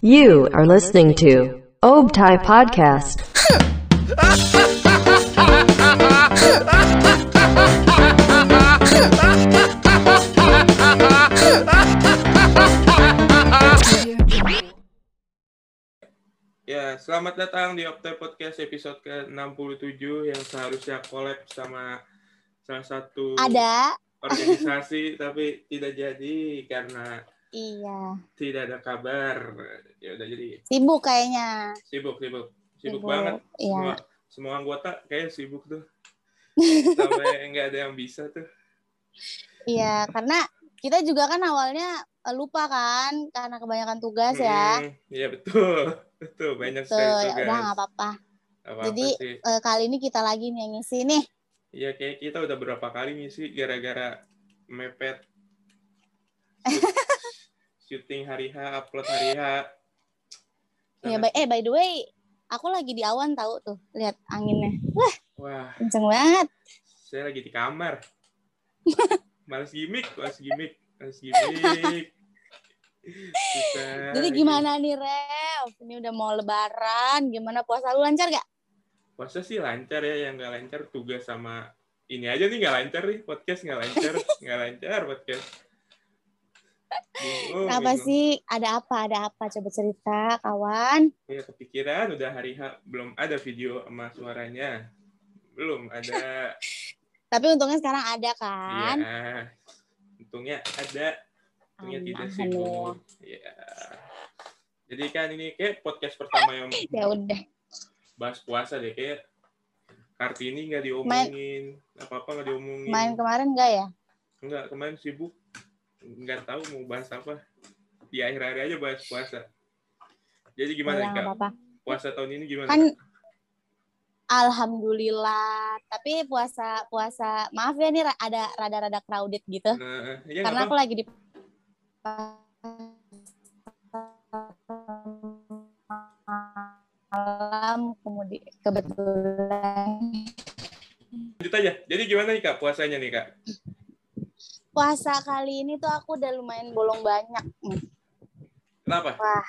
You are listening to Obtai Podcast. Ya, selamat datang di Optai Podcast episode ke-67 yang seharusnya collab sama salah satu Ada. organisasi tapi tidak jadi karena Iya. tidak ada kabar. Ya udah jadi Sibuk kayaknya. sibuk sibuk sibuk, Sibuk, banget. iya. Semua semua anggota kayak sibuk tuh. Sampai nggak ada yang bisa tuh. Iya, karena kita juga kan awalnya eh, lupa kan karena kebanyakan tugas ya. Mm, Iya betul. Betul, banyak Tuh, sekali ya tugas. udah nggak apa-apa. Apa-apa Jadi sih. eh, kali ini kita lagi nih yang ngisi nih. Iya kayak kita udah berapa kali ngisi gara-gara mepet syuting hari H, upload hari H. Ya, by, eh by the way, aku lagi di awan tahu tuh, lihat anginnya. Wah, Wah, kenceng banget. saya lagi di kamar. Males gimmick, males gimmick, males gimmick. Jadi gimana nih, Rev? Ini udah mau lebaran, gimana puasa lu lancar gak? Puasa sih lancar ya, yang nggak lancar tugas sama ini aja nih nggak lancar nih podcast nggak lancar, nggak lancar podcast. Bingung, Kenapa bingung. sih? Ada apa? Ada apa? Coba cerita, kawan. Ya kepikiran udah hari H belum ada video sama suaranya. Belum ada. Tapi untungnya sekarang ada kan? Iya. Untungnya ada. Untungnya tidak sibuk. Iya. Jadi kan ini kayak podcast pertama yang Ya udah. bahas puasa deh kayak Kartini nggak diomongin, apa-apa nggak diomongin. Main kemarin enggak ya? Enggak, kemarin sibuk. Nggak tahu mau bahas apa. Di akhir-akhir aja bahas puasa. Jadi gimana Ya, Kak? apa-apa. Puasa tahun ini gimana? Kan Alhamdulillah. Tapi puasa puasa maaf ya nih ada rada-rada crowded gitu. Nah, ya Karena apa. aku lagi di malam kemudian kebetulan Lanjut aja. Jadi gimana nih Kak puasanya nih Kak? Puasa kali ini tuh aku udah lumayan bolong banyak. Kenapa? Wah,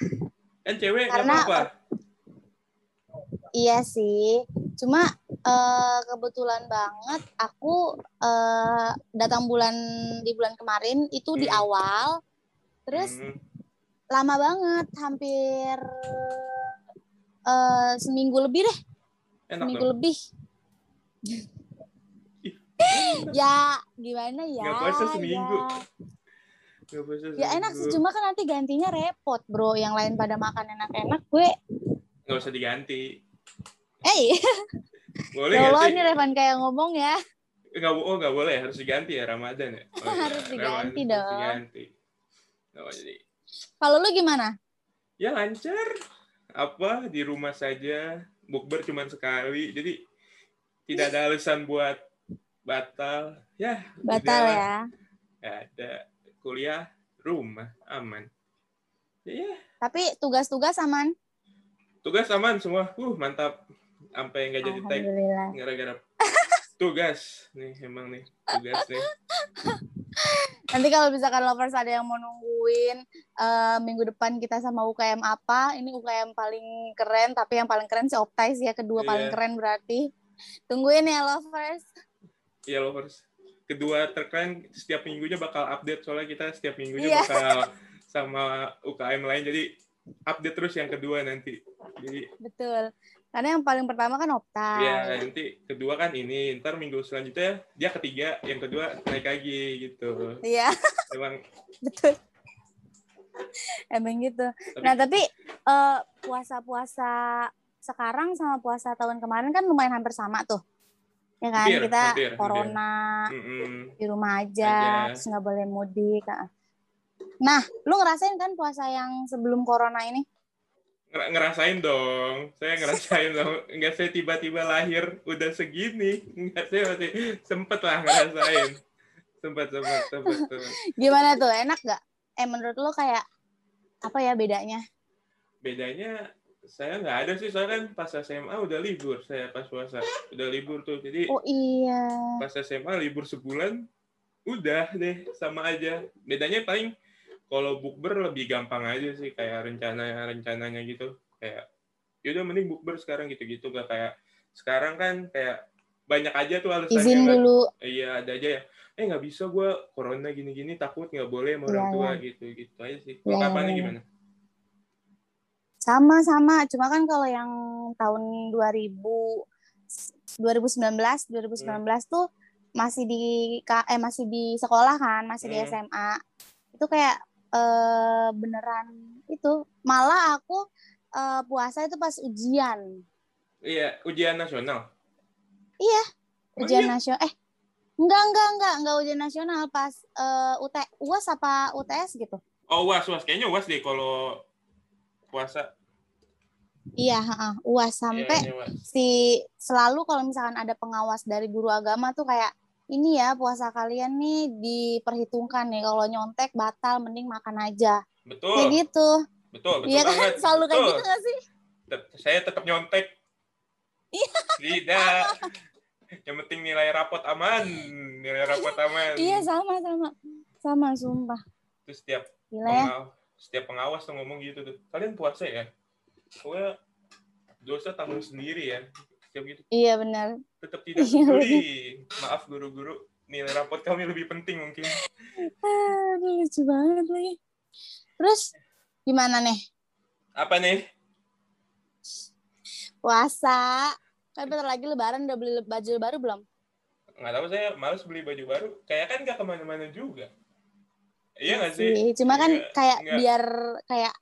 Kan cewek Karena- apa-apa. iya sih. Cuma eh, kebetulan banget aku eh, datang bulan di bulan kemarin itu di Hmm. awal. Terus Hmm. lama banget, hampir eh, seminggu lebih deh, Enak seminggu dong. lebih. ya gimana ya? Nggak puasa seminggu. Ya. Nggak puasa Ya enak sih, seminggu. cuma kan nanti gantinya repot, bro. Yang lain pada makan enak-enak, gue, Nggak usah diganti. eh, Boleh ya Allah ini Revan kayak ngomong ya. Nggak, oh nggak boleh, harus diganti ya Ramadan ya. Oh, iya, Harus diganti Ramadan, dong. Harus diganti. Nggak apa jadi. Kalau lu gimana? Ya lancar. Apa di rumah saja. Bukber cuma sekali. Jadi tidak ada alasan buat batal. Ya. Batal ya. Ada kuliah rumah aman. Ya, ya Tapi tugas-tugas aman. tugas aman semua. Uh mantap. Sampai nggak jadi tag gara-gara tugas nih emang nih tugas nih. Nanti kalau misalkan lovers ada yang mau nungguin eh, minggu depan kita sama UKM apa, ini UKM paling keren, tapi yang paling keren si Optai sih ya, kedua Iya. paling keren berarti. Tungguin ya lovers. Iya lovers. Kedua terkeren setiap minggunya bakal update soalnya kita setiap minggunya Iya. bakal sama UKM lain jadi update terus yang kedua nanti. Jadi Betul. Karena yang paling pertama kan Optai. ya nanti kedua kan ini ntar minggu selanjutnya dia ketiga yang kedua naik lagi gitu. Iya, Emang betul. Emang gitu. tapi Nah, tapi eh, puasa-puasa sekarang sama puasa tahun kemarin kan lumayan hampir sama tuh. Ya kan, Hampir, kita hampir, hampir. corona mm-mm. di rumah aja, Aja. terus nggak boleh mudik. ah. Nah, lu ngerasain kan puasa yang sebelum corona ini? Nger- ngerasain dong. Saya ngerasain dong. Enggak saya tiba-tiba lahir udah segini. Enggak saya masih sempet lah ngerasain. Sempet, sempet, sempet, sempet. Gimana tuh? Enak gak? Eh, menurut lu kayak apa ya bedanya? bedanya saya nggak ada sih saya kan pas SMA udah libur saya pas puasa udah libur tuh. Jadi Oh iya. pas SMA libur sebulan udah deh sama aja. Bedanya paling kalau bukber lebih gampang aja sih kayak rencana rencananya gitu. Kayak yaudah mending bukber sekarang gitu-gitu. Gak kayak sekarang kan kayak banyak aja tuh alasannya. Izin dulu. iya ada aja ya. Eh nggak bisa gue corona gini-gini takut nggak boleh sama orang Iya, tua gitu gitu aja sih. Kalau Iya, kapan iya. gimana Sama-sama, cuma kan kalau yang tahun 2000 2019 2019 tuh masih di eh masih di sekolah kan, masih di Hmm. SMA. Itu kayak eh beneran itu. Malah aku eh, puasa itu pas ujian. iya ujian nasional Oh, Ujian iya? nasional eh enggak enggak enggak enggak ujian nasional pas eh, UT UAS apa UTS gitu. oh was was kayaknya was deh kalau puasa Iya, heeh, UAS sampai Kayaknya was. si selalu kalau misalkan ada pengawas dari guru agama tuh kayak ini ya puasa kalian nih diperhitungkan nih kalau nyontek batal mending makan aja. Betul. Kayak gitu. Betul betul iya kan? banget. Selalu kayak betul. gitu gak sih? Saya tetap nyontek. Iya. tidak. Yang penting nilai rapot aman. Nilai rapot aman. Iya sama sama. Sama sumpah. Terus setiap gila ya. pengawas, setiap pengawas tuh ngomong gitu tuh. Kalian puasa ya pokoknya dosa tanggung sendiri ya. Setiap gitu. Iya benar. Tetap tidak Iya, peduli. maaf guru-guru. Nilai rapot kami lebih penting mungkin. Aduh, lucu banget lagi terus gimana nih? Apa nih? Puasa. Kan bentar lagi lebaran udah beli baju baru belum? Nggak tahu saya males beli baju baru. Kayak kan nggak ke mana-mana juga. Iya nggak sih? sih cuma kan kayak biar kayak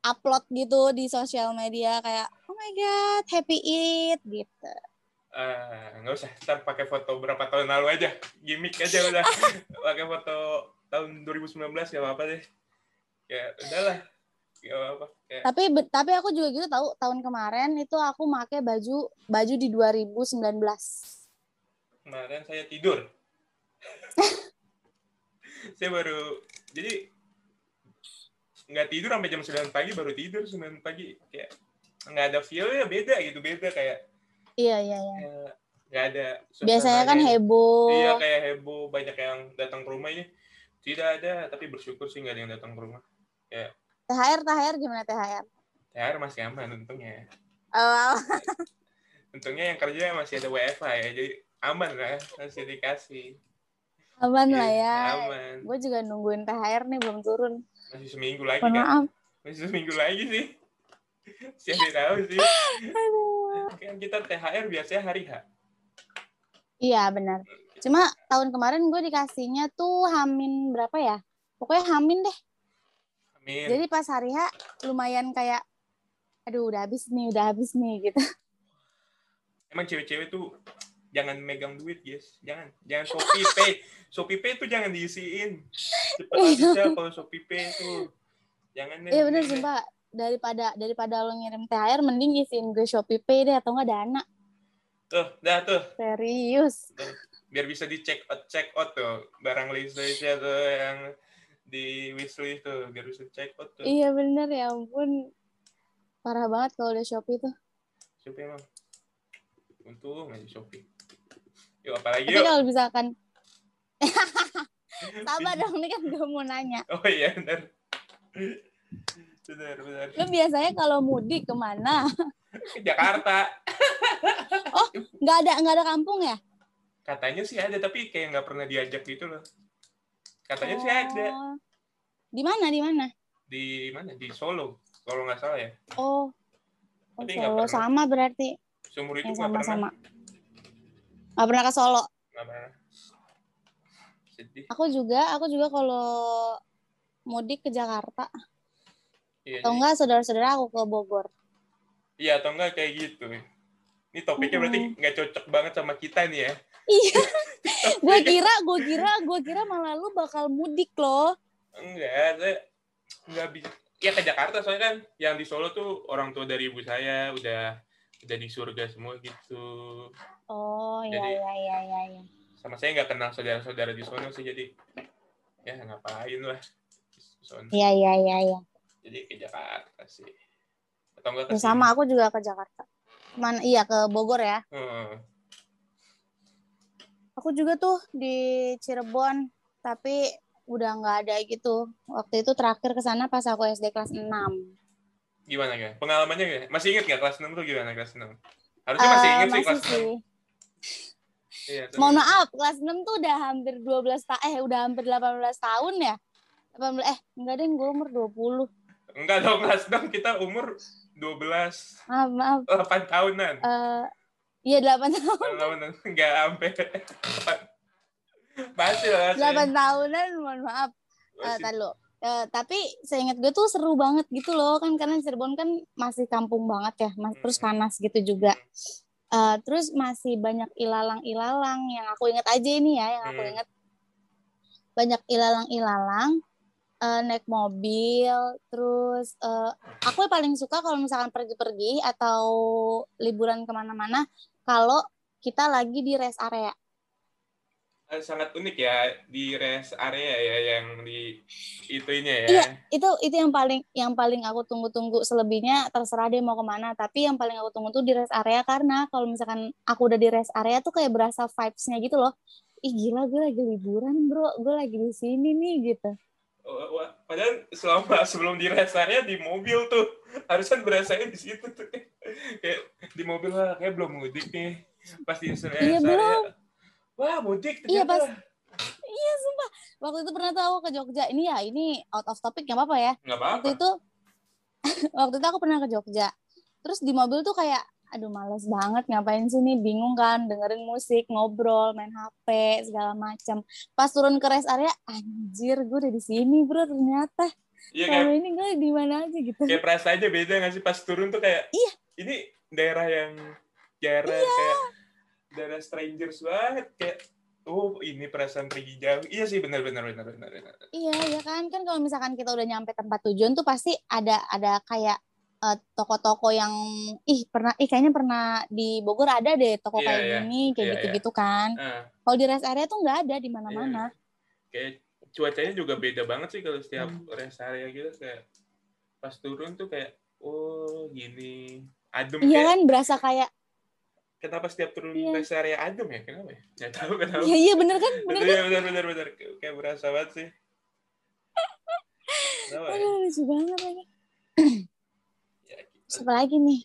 upload gitu di sosial media kayak oh my god happy it gitu. Ah, nggak usah ntar pakai foto berapa tahun lalu aja. Gimmick aja udah. Pakai foto tahun 2019 ya apa deh. Ya udahlah ya apa ya, tapi tapi aku juga gitu tahu tahun kemarin itu aku make baju baju di 2019 kemarin saya tidur. Saya baru jadi nggak tidur sampai jam 9 pagi baru tidur 9 pagi. Kayak nggak ada feel ya beda gitu beda kayak iya iya iya. kayak nggak ada biasanya kan heboh. Iya kayak heboh banyak yang datang ke rumah ini. Tidak ada tapi bersyukur sih nggak ada yang datang ke rumah. THR THR gimana THR THR masih aman untungnya. Oh, untungnya yang kerja masih ada WFH ya jadi aman lah masih dikasih. Aman Iya, lah ya. aman. Gue juga nungguin THR nih belum turun masih seminggu lagi mohon kan? maaf. Masih seminggu lagi sih. Siapa tahu sih? Kan kita THR biasanya hari H. Iya benar. Cuma tahun kemarin gue dikasihnya tuh hamin berapa ya? Pokoknya hamin deh. Amin Jadi pas hari H lumayan kayak aduh udah habis nih, udah habis nih gitu. emang cewek-cewek tuh jangan megang duit guys. Jangan. Jangan Shopee Pay. Shopee Pay tuh jangan diisiin. Cepet habisnya kalau Shopee Pay tuh. Jangan Iya mending deh. sumpah. Daripada daripada lo ngirim THR mending isiin gue Shopee Pay deh atau enggak Dana. tuh dah tuh. Serius. biar bisa di check out check out tuh. Barang listnya tuh yang di wishlist tuh. Biar bisa check out tuh. Iya bener ya ampun. Parah banget kalau udah Shopee tuh. Shopee emang. Untung aja Shopee yuk apalagi Tapi yuk kalau misalkan Sabar dong, ini kan gue mau nanya. oh iya benar benar benar Lo biasanya kalau mudik ke mana? ke Jakarta Nggak ada nggak ada kampung ya? katanya sih ada tapi kayak nggak pernah diajak gitu loh katanya sih ada Oh. Di mana? Di mana? di mana di Solo kalau nggak salah ya Oh. Oh, Solo pernah. sama berarti. itu Yang nggak pernah sama-sama. Nggak pernah ke Solo. nggak pernah sedih Aku juga, aku juga kalau mudik ke Jakarta. iya Atau enggak saudara-saudara aku ke Bogor. iya atau enggak kayak gitu ini topiknya berarti nggak cocok banget sama kita nih ya Iya. gue kira, gue kira, gue kira malah lu bakal mudik loh. enggak saya nggak bisa ya ke Jakarta soalnya kan yang di Solo tuh orang tua dari ibu saya udah udah di surga semua gitu Oh iya iya iya iya. iya. sama saya nggak kenal saudara-saudara di sono sih jadi ya ngapain lah. Iya iya iya iya. jadi ke Jakarta sih atau enggak ke Ya, sama aku juga ke Jakarta. Mana iya ke Bogor ya. Heeh. Aku juga tuh di Cirebon, tapi udah nggak ada gitu. Waktu itu terakhir ke sana pas aku SD kelas 6. Gimana ya? Pengalamannya gimana? Masih inget nggak kelas 6 tuh gimana kelas 6? Harusnya masih Eh, inget sih masih kelas sih. 6. Iya. Mohon maaf, kelas 6 tuh udah hampir 12 tahun eh udah hampir 18 tahun ya. 18 eh enggak deh gue umur 20. Enggak dong kelas 6 kita umur 12 Maaf, maaf. 8 tahunan. Eh iya 8 tahun. 8 tahunan enggak sampai. Masih lah. masih. 8 tahunan, mohon maaf. Eh Masih. tar dulu. Eh, tapi seingat gue tuh seru banget gitu loh kan karena Cirebon kan masih kampung banget ya mas terus panas gitu juga Eh, terus masih banyak ilalang-ilalang yang aku ingat aja ini ya yang aku Hmm. ingat banyak ilalang-ilalang eh, naik mobil terus eh, aku paling suka kalau misalkan pergi-pergi atau liburan ke mana-mana kalau kita lagi di rest area sangat unik ya di rest area ya yang di itunya ya. Iya. itu itu yang paling yang paling aku tunggu-tunggu selebihnya terserah dia mau ke mana tapi yang paling aku tunggu tuh di rest area karena kalau misalkan aku udah di rest area tuh kayak berasa vibes-nya gitu loh ih gila gue lagi liburan bro gue lagi di sini nih gitu Wah, wah, Padahal selama sebelum di rest area di mobil tuh harusnya berasanya di situ tuh. kayak di mobil lah kayak belum mudik nih. Pas di rest area. Iya, belum. Wah, mudik Iya, ternyata. pas- iya sumpah. Waktu itu pernah tahu ke Jogja. Ini ya ini out of topic nggak apa-apa ya. Nggak apa-apa. waktu itu waktu itu aku pernah ke Jogja. Terus di mobil tuh kayak aduh males banget ngapain sih nih? Bingung kan dengerin musik ngobrol main HP segala macam pas turun ke rest area anjir gue udah di sini bro ternyata. Iya kalau ini gue di mana aja gitu. Kayak perasaannya beda nggak sih? Pas turun tuh kayak Iya. ini daerah yang daerah kayak daerah strangers banget kayak oh ini perasaan pergi jauh. Iya sih benar benar benar benar. benar. iya ya kan kan kalau misalkan kita udah nyampe tempat tujuan tuh pasti ada ada kayak eh, toko-toko yang ih pernah ih kayaknya pernah di Bogor ada deh toko Iya, kayak iya. gini kayak Iya, gitu-gitu kan Nah, kalau di rest area tuh nggak ada di mana-mana kayak cuacanya juga beda banget sih kalau setiap Hmm. rest area gitu kayak pas turun tuh kayak oh gini adem iya kayak kan berasa kayak kenapa setiap turun Iya. rest area adem ya? Kenapa ya? Nggak tahu kenapa iya iya bener kan? Bener kan Iya benar benar benar Kayak- kayak berasa banget sih. Kenapa ya? aduh lucu banget lagi Ya, siapa lagi nih?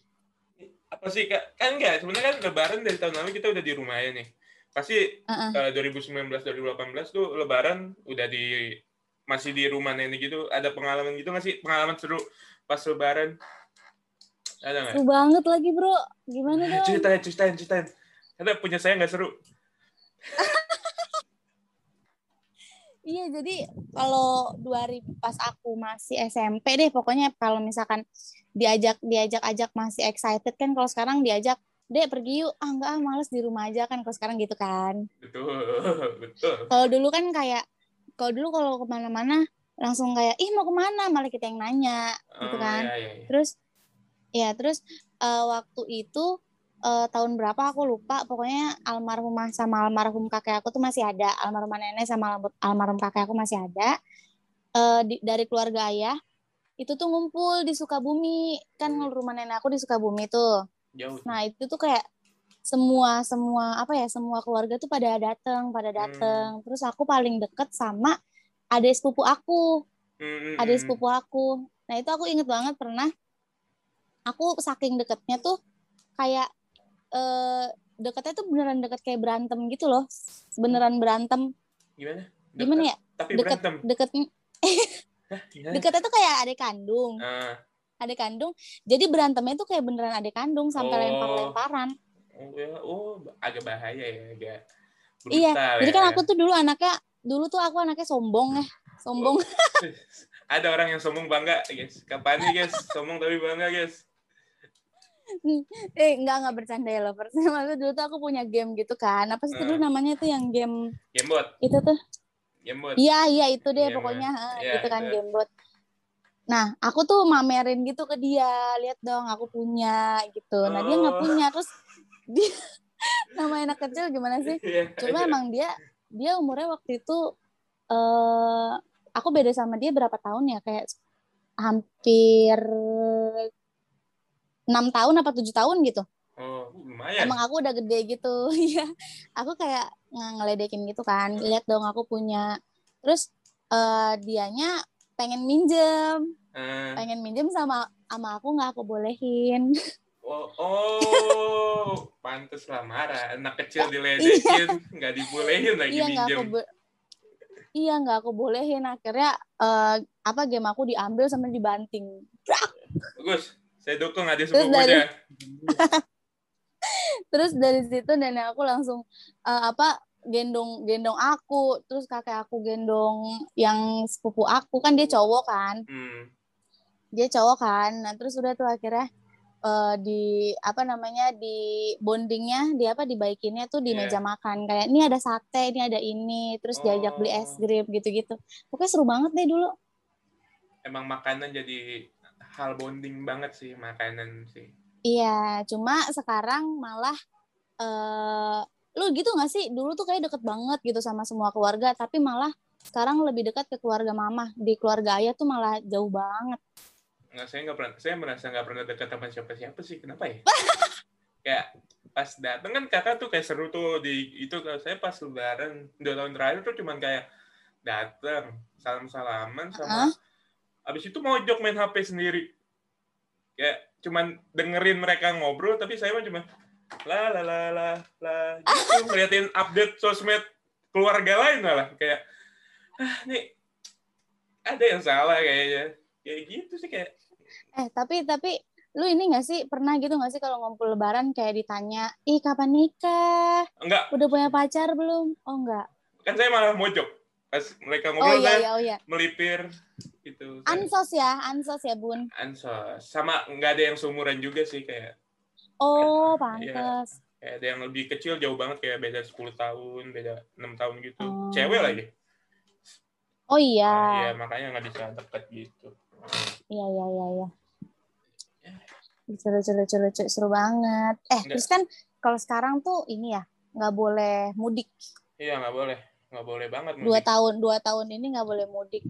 Apa sih kak? Kan enggak sebenarnya kan lebaran dari tahun lalu kita udah di rumah ya nih. Pasti Heeh. eh, 2019 2018 tuh lebaran udah di masih di rumah nenek gitu. Ada pengalaman gitu nggak sih? Pengalaman seru pas lebaran ada nggak seru banget lagi bro gimana dong ceritain ceritain ceritain ada punya saya nggak seru Iya, jadi kalau 2000 pas aku masih SMP deh, pokoknya kalau misalkan diajak diajak ajak masih excited kan kalau sekarang diajak, "Dek, pergi yuk." Ah, enggak, ah, males di rumah aja kan kalau sekarang gitu kan. betul betul Kalau dulu kan kayak kalau dulu kalau ke mana-mana langsung kayak, "Ih, mau ke mana?" Malah kita yang nanya gitu Oh, kan. iya, iya, iya. Terus ya, terus eh, waktu itu eh, tahun berapa aku lupa, pokoknya almarhumah sama almarhum kakek aku tuh masih ada, almarhumah nenek sama almarhum- almarhum kakek aku masih ada. Eh, di- dari keluarga ayah itu tuh ngumpul di Sukabumi, kan Hmm. rumah nenek aku di Sukabumi tuh. jauh Nah, itu tuh kayak semua semua apa ya, semua keluarga tuh pada datang, pada Hmm. datang. Terus aku paling deket sama adik sepupu aku Hmm, ada hmm, sepupu aku. Nah itu aku inget banget pernah aku saking deketnya tuh kayak eh deketnya tuh beneran deket kayak berantem gitu loh, beneran berantem. gimana Gimana ya? tapi Deket berantem deket Hah, deketnya tuh kayak adik kandung, Ah, adik kandung. Jadi berantemnya tuh kayak beneran adik kandung sampai Oh. lempar-lemparan. oh, ya, oh agak bahaya ya agak Iya, brutal Jadi kan ya. aku tuh dulu anaknya dulu tuh aku anaknya sombong ya, sombong. ada orang yang sombong bangga guys kapan nih guys sombong tapi bangga guys eh enggak enggak bercanda ya lovers. Maksudnya dulu tuh aku punya game gitu kan. Apa sih Hmm. dulu namanya tuh yang game gamebot itu tuh gamebot Iya, iya itu deh Iya, pokoknya Iya, gitu kan itu. gamebot. Nah, aku tuh mamerin gitu ke dia, lihat dong aku punya gitu. Nah, dia nggak Oh. punya terus dia nama anak kecil gimana sih? Iya, Cuma iya. emang dia dia umurnya waktu itu eh aku beda sama dia berapa tahun ya? Kayak hampir enam tahun apa tujuh tahun gitu. oh lumayan Emang aku udah gede gitu. Iya. aku kayak ng- ngeledekin gitu kan. Lihat dong aku punya. Terus eh dianya pengen minjem, Eh, pengen minjem sama sama aku nggak aku bolehin. oh, oh, pantes lah marah. Anak kecil diledekin, nggak dibolehin lagi iya aku minjem. bo- iya nggak aku bolehin akhirnya eh, apa game aku diambil sama dibanting. Bagus, saya dukung adik Terus dari- sepupunya. Terus dari situ nenek aku langsung eh, apa gendong gendong aku, terus kakek aku gendong yang sepupu aku kan dia cowok kan. Hmm. dia cowok kan nah terus udah tuh akhirnya eh, di apa namanya di bondingnya di apa dibaikinnya tuh di Iya. meja makan kayak ini ada sate ini ada ini terus diajak beli es Oh. krim gitu-gitu pokoknya seru banget deh dulu Emang makanan jadi hal bonding banget sih makanan sih. iya cuma sekarang malah eh lu gitu gak sih dulu tuh kayak deket banget gitu sama semua keluarga tapi malah sekarang lebih dekat ke keluarga mama di keluarga ayah tuh malah jauh banget Nggak, saya nggak pernah, saya merasa nggak pernah dekat sama siapa-siapa sih. Kenapa ya? kayak pas dateng kan kakak tuh kayak seru tuh di itu kalau saya pas lebaran dua tahun terakhir tuh cuman kayak dateng salam salaman sama abis itu mojok main HP sendiri. Kayak cuman dengerin mereka ngobrol tapi saya mah cuma la la la la la gitu. Ngeliatin update sosmed keluarga lain malah. Kayak ah nih ada yang salah kayaknya. Kayak gitu sih kayak. Eh tapi tapi lu ini gak sih pernah gitu gak sih kalau ngumpul lebaran kayak ditanya, ih kapan nikah? enggak. Udah punya pacar belum? Oh enggak. kan saya malah mojok pas mereka Oh ngobrol iya saya iya oh iya. melipir gitu Ansos ya, ansos ya bun. ansos sama nggak ada yang seumuran juga sih kayak Oh Iya. pantes. kayak ada yang lebih kecil jauh banget kayak beda 10 tahun beda enam tahun gitu Oh. cewek lagi Oh Nah, iya, iya makanya nggak bisa deket gitu iya iya iya. iya. Lucu lucu lucu lucu seru banget. Eh Enggak. terus kan kalau sekarang tuh ini ya nggak boleh mudik iya nggak boleh nggak boleh banget dua mudik. tahun dua tahun ini nggak boleh mudik.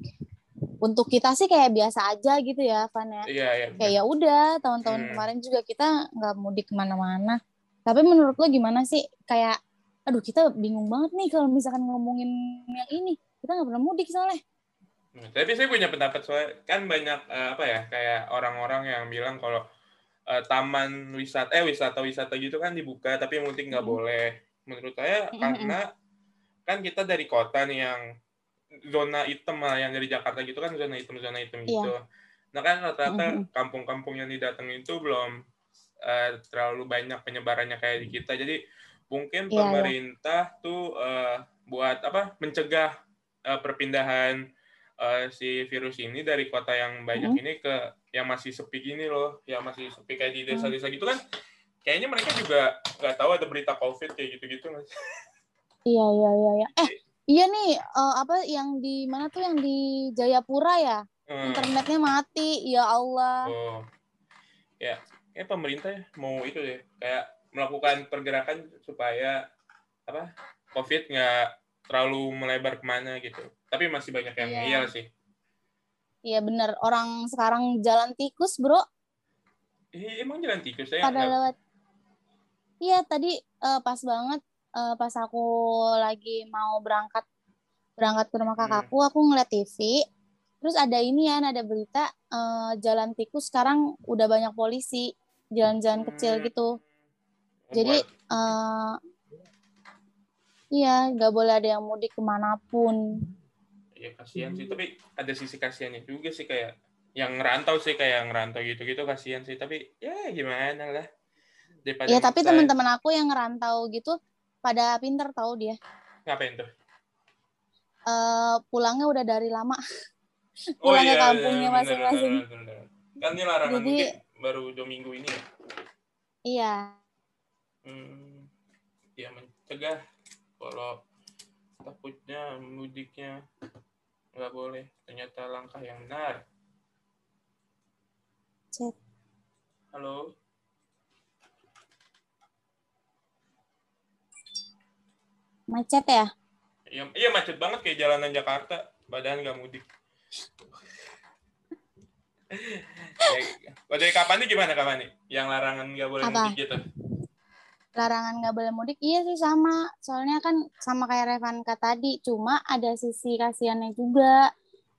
Untuk kita sih kayak biasa aja gitu ya, Van ya. iya iya kayak ya udah tahun-tahun Hmm. kemarin juga kita nggak mudik ke mana-mana tapi menurut lo gimana sih kayak aduh kita bingung banget nih kalau misalkan ngomongin yang ini kita nggak pernah mudik soalnya Nah, tapi saya punya pendapat soal kan banyak eh, apa ya kayak orang-orang yang bilang kalau eh, taman wisata eh wisata-wisata gitu kan dibuka tapi mudik nggak Mm. boleh menurut saya Mm-mm. karena kan kita dari kota nih yang zona hitam lah yang dari Jakarta gitu kan zona hitam zona hitam Iya. gitu nah kan rata-rata Mm-mm. kampung-kampung yang didatengin itu belum eh, terlalu banyak penyebarannya kayak di kita jadi mungkin Iya, iya. pemerintah tuh eh, buat apa mencegah eh, perpindahan eh, si virus ini dari kota yang banyak Mm. ini ke yang masih sepi gini loh, yang masih sepi kayak di desa-desa gitu kan. Kayaknya mereka juga nggak tahu ada berita COVID kayak gitu-gitu. Mas. iya iya iya iya eh iya nih eh, apa yang di mana tuh yang di Jayapura ya Hmm. internetnya mati ya Allah Oh. Ya, kayak pemerintah ya mau itu deh, kayak melakukan pergerakan supaya apa COVID nggak terlalu melebar ke mana gitu. Tapi masih banyak yang Iya. ngeyel sih. iya bener orang sekarang jalan tikus bro Eh, emang jalan tikus saya pada lewat iya tadi eh, pas banget eh, pas aku lagi mau berangkat berangkat ke rumah Hmm. kakakku aku ngeliat TV terus ada ini ya ada berita eh, jalan tikus sekarang udah banyak polisi jalan-jalan kecil Hmm. gitu. Jadi eh, iya nggak boleh ada yang mudik ke mana pun. Ya kasihan sih. Tapi ada sisi kasihannya juga sih kayak yang ngerantau sih kayak ngerantau gitu-gitu kasihan sih. Tapi ya gimana lah. Daripada ya tapi teman-teman aku yang ngerantau gitu pada pinter tahu dia. Ngapain tuh? Eh, pulangnya udah dari lama. Oh Pulang ke iya, kampungnya iya, bener, masing-masing. kan ini larangan Jadi- mudik baru dua minggu ini ya? Iya. Hmm, ya mencegah kalau takutnya mudiknya nggak boleh. Ternyata langkah yang benar. Chat. halo macet ya Iya, iya macet banget kayak jalanan Jakarta, badan nggak mudik. ya, dari kapan nih gimana kapan nih? Yang larangan nggak boleh Apa? mudik gitu? larangan nggak boleh mudik iya sih sama soalnya kan sama kayak Revanka tadi cuma ada sisi kasihannya juga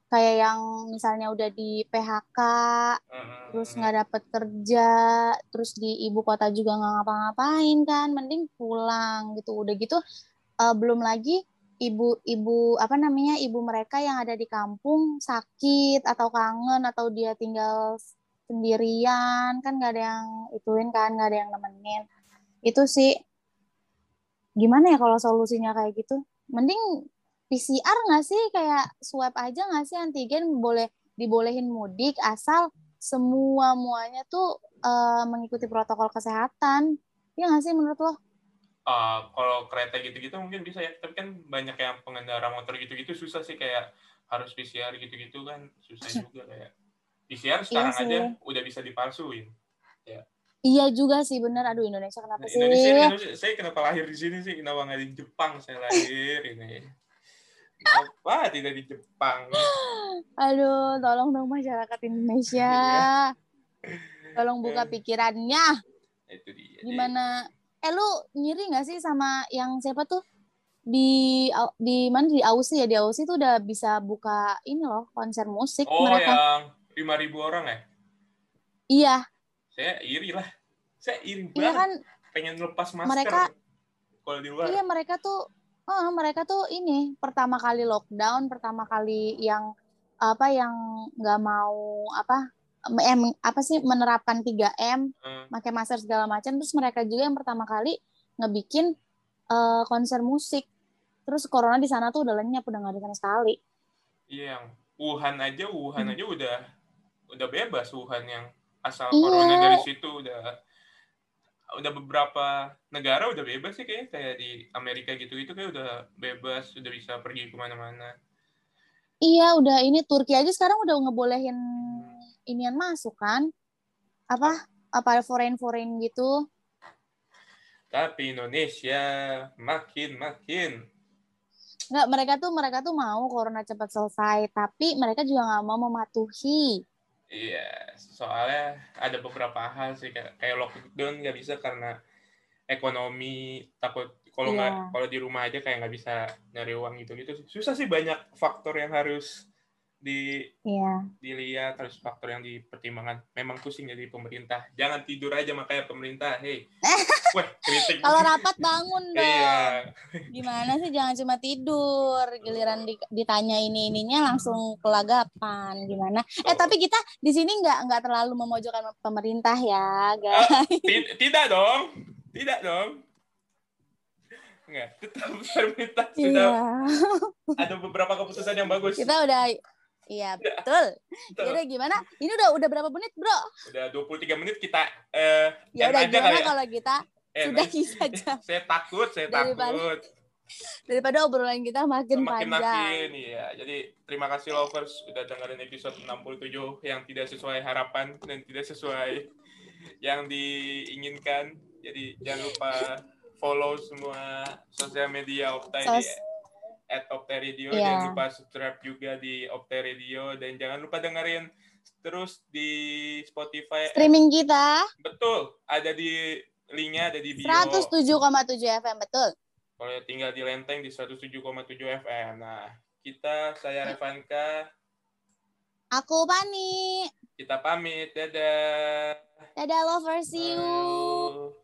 kayak yang misalnya udah di PHK Hmm. terus nggak dapet kerja terus di ibu kota juga nggak ngapa-ngapain kan mending pulang gitu udah gitu eh, belum lagi ibu-ibu apa namanya ibu mereka yang ada di kampung sakit atau kangen atau dia tinggal sendirian kan nggak ada yang ituin kan nggak ada yang nemenin. Itu sih. Gimana ya kalau solusinya kayak gitu? Mending PCR nggak sih? Kayak swab aja nggak sih antigen? Boleh dibolehin mudik asal semua muanya tuh eh, mengikuti protokol kesehatan. Ya nggak sih menurut lo Ah, kalau kereta gitu-gitu mungkin bisa ya, tapi kan banyak yang pengendara motor gitu-gitu susah sih kayak harus PCR gitu-gitu kan susah juga kayak PCR sekarang Iya sih. aja udah bisa dipalsuin. iya juga sih bener aduh Indonesia kenapa Nah, sih Indonesia, Indonesia, saya kenapa lahir di sini sih? Kenapa nggak di Jepang saya lahir ini? Kenapa tidak di Jepang? aduh tolong dong masyarakat Indonesia tolong buka Eh. pikirannya Itu dia. gimana eh lu nyiri nggak sih sama yang siapa tuh di di mana di Aussie ya di Aussie tuh udah bisa buka ini loh konser musik Oh, mereka yang 5.000 orang ya? iya Saya iri lah. Saya iri iya banget. kan Pengen lepas masker. Mereka- kalau di luar. iya mereka tuh eh, mereka tuh ini pertama kali lockdown pertama kali yang apa yang nggak mau apa em, apa sih menerapkan 3M Eh, pakai masker segala macam. Terus mereka juga yang pertama kali ngebikin eh, konser musik. Terus corona di sana tuh udah lenyap udah nggak ada sama sekali. Iya, yang Wuhan aja, Wuhan Hmm. aja udah udah bebas Wuhan yang asal Iya. corona dari situ udah udah beberapa negara udah bebas sih kayaknya kayak di Amerika gitu itu kayak udah bebas udah bisa pergi ke mana-mana. Iya udah ini Turki aja sekarang udah ngebolehin inian masuk kan apa apa foreign foreign gitu. Tapi Indonesia makin makin. Nggak mereka tuh mereka tuh mau corona cepat selesai tapi mereka juga nggak mau mematuhi. Iya soalnya ada beberapa hal sih kayak kayak lockdown nggak bisa karena ekonomi takut kalau nggak Iya. kalau di rumah aja kayak nggak bisa nyari uang gitu gitu susah sih banyak faktor yang harus di Iya. dilihat harus faktor yang dipertimbangkan. Memang pusing jadi pemerintah. Jangan tidur aja makanya pemerintah. Hei, wah kritik. Kalau rapat bangun dong. Iya, Gimana sih jangan cuma tidur, giliran di- ditanya ini ininya langsung kelagapan gimana? Eh Oh. tapi kita di sini nggak nggak terlalu memojokkan pemerintah ya, guys. Ti- tidak dong, tidak dong. Enggak, tetap pemerintah sudah Iya. ada beberapa keputusan yang bagus. Kita udah Iya, betul. Betul. Yaudah gimana? Ini udah udah berapa menit, Bro? Udah 23 menit kita eh Ya udah aja gimana ya. kalau kita Eh, sudahi saja saya takut, saya Daripada- takut. daripada obrolan kita makin, makin panjang. makin iya jadi terima kasih lovers udah dengerin episode 67 yang tidak sesuai harapan dan tidak sesuai yang diinginkan jadi jangan lupa follow semua sosial media Opta di Sos- at Opta Radio Iya. jangan lupa subscribe juga di Opta Radio dan jangan lupa dengerin terus di Spotify Streaming kita betul ada di linknya ada di bio 107,7 FM, betul. kalau tinggal di Lenteng di 107,7 FM. Nah, kita saya Revanka, Aku Pani. kita pamit. Dadah. Dadah lovers, see you. Ayo.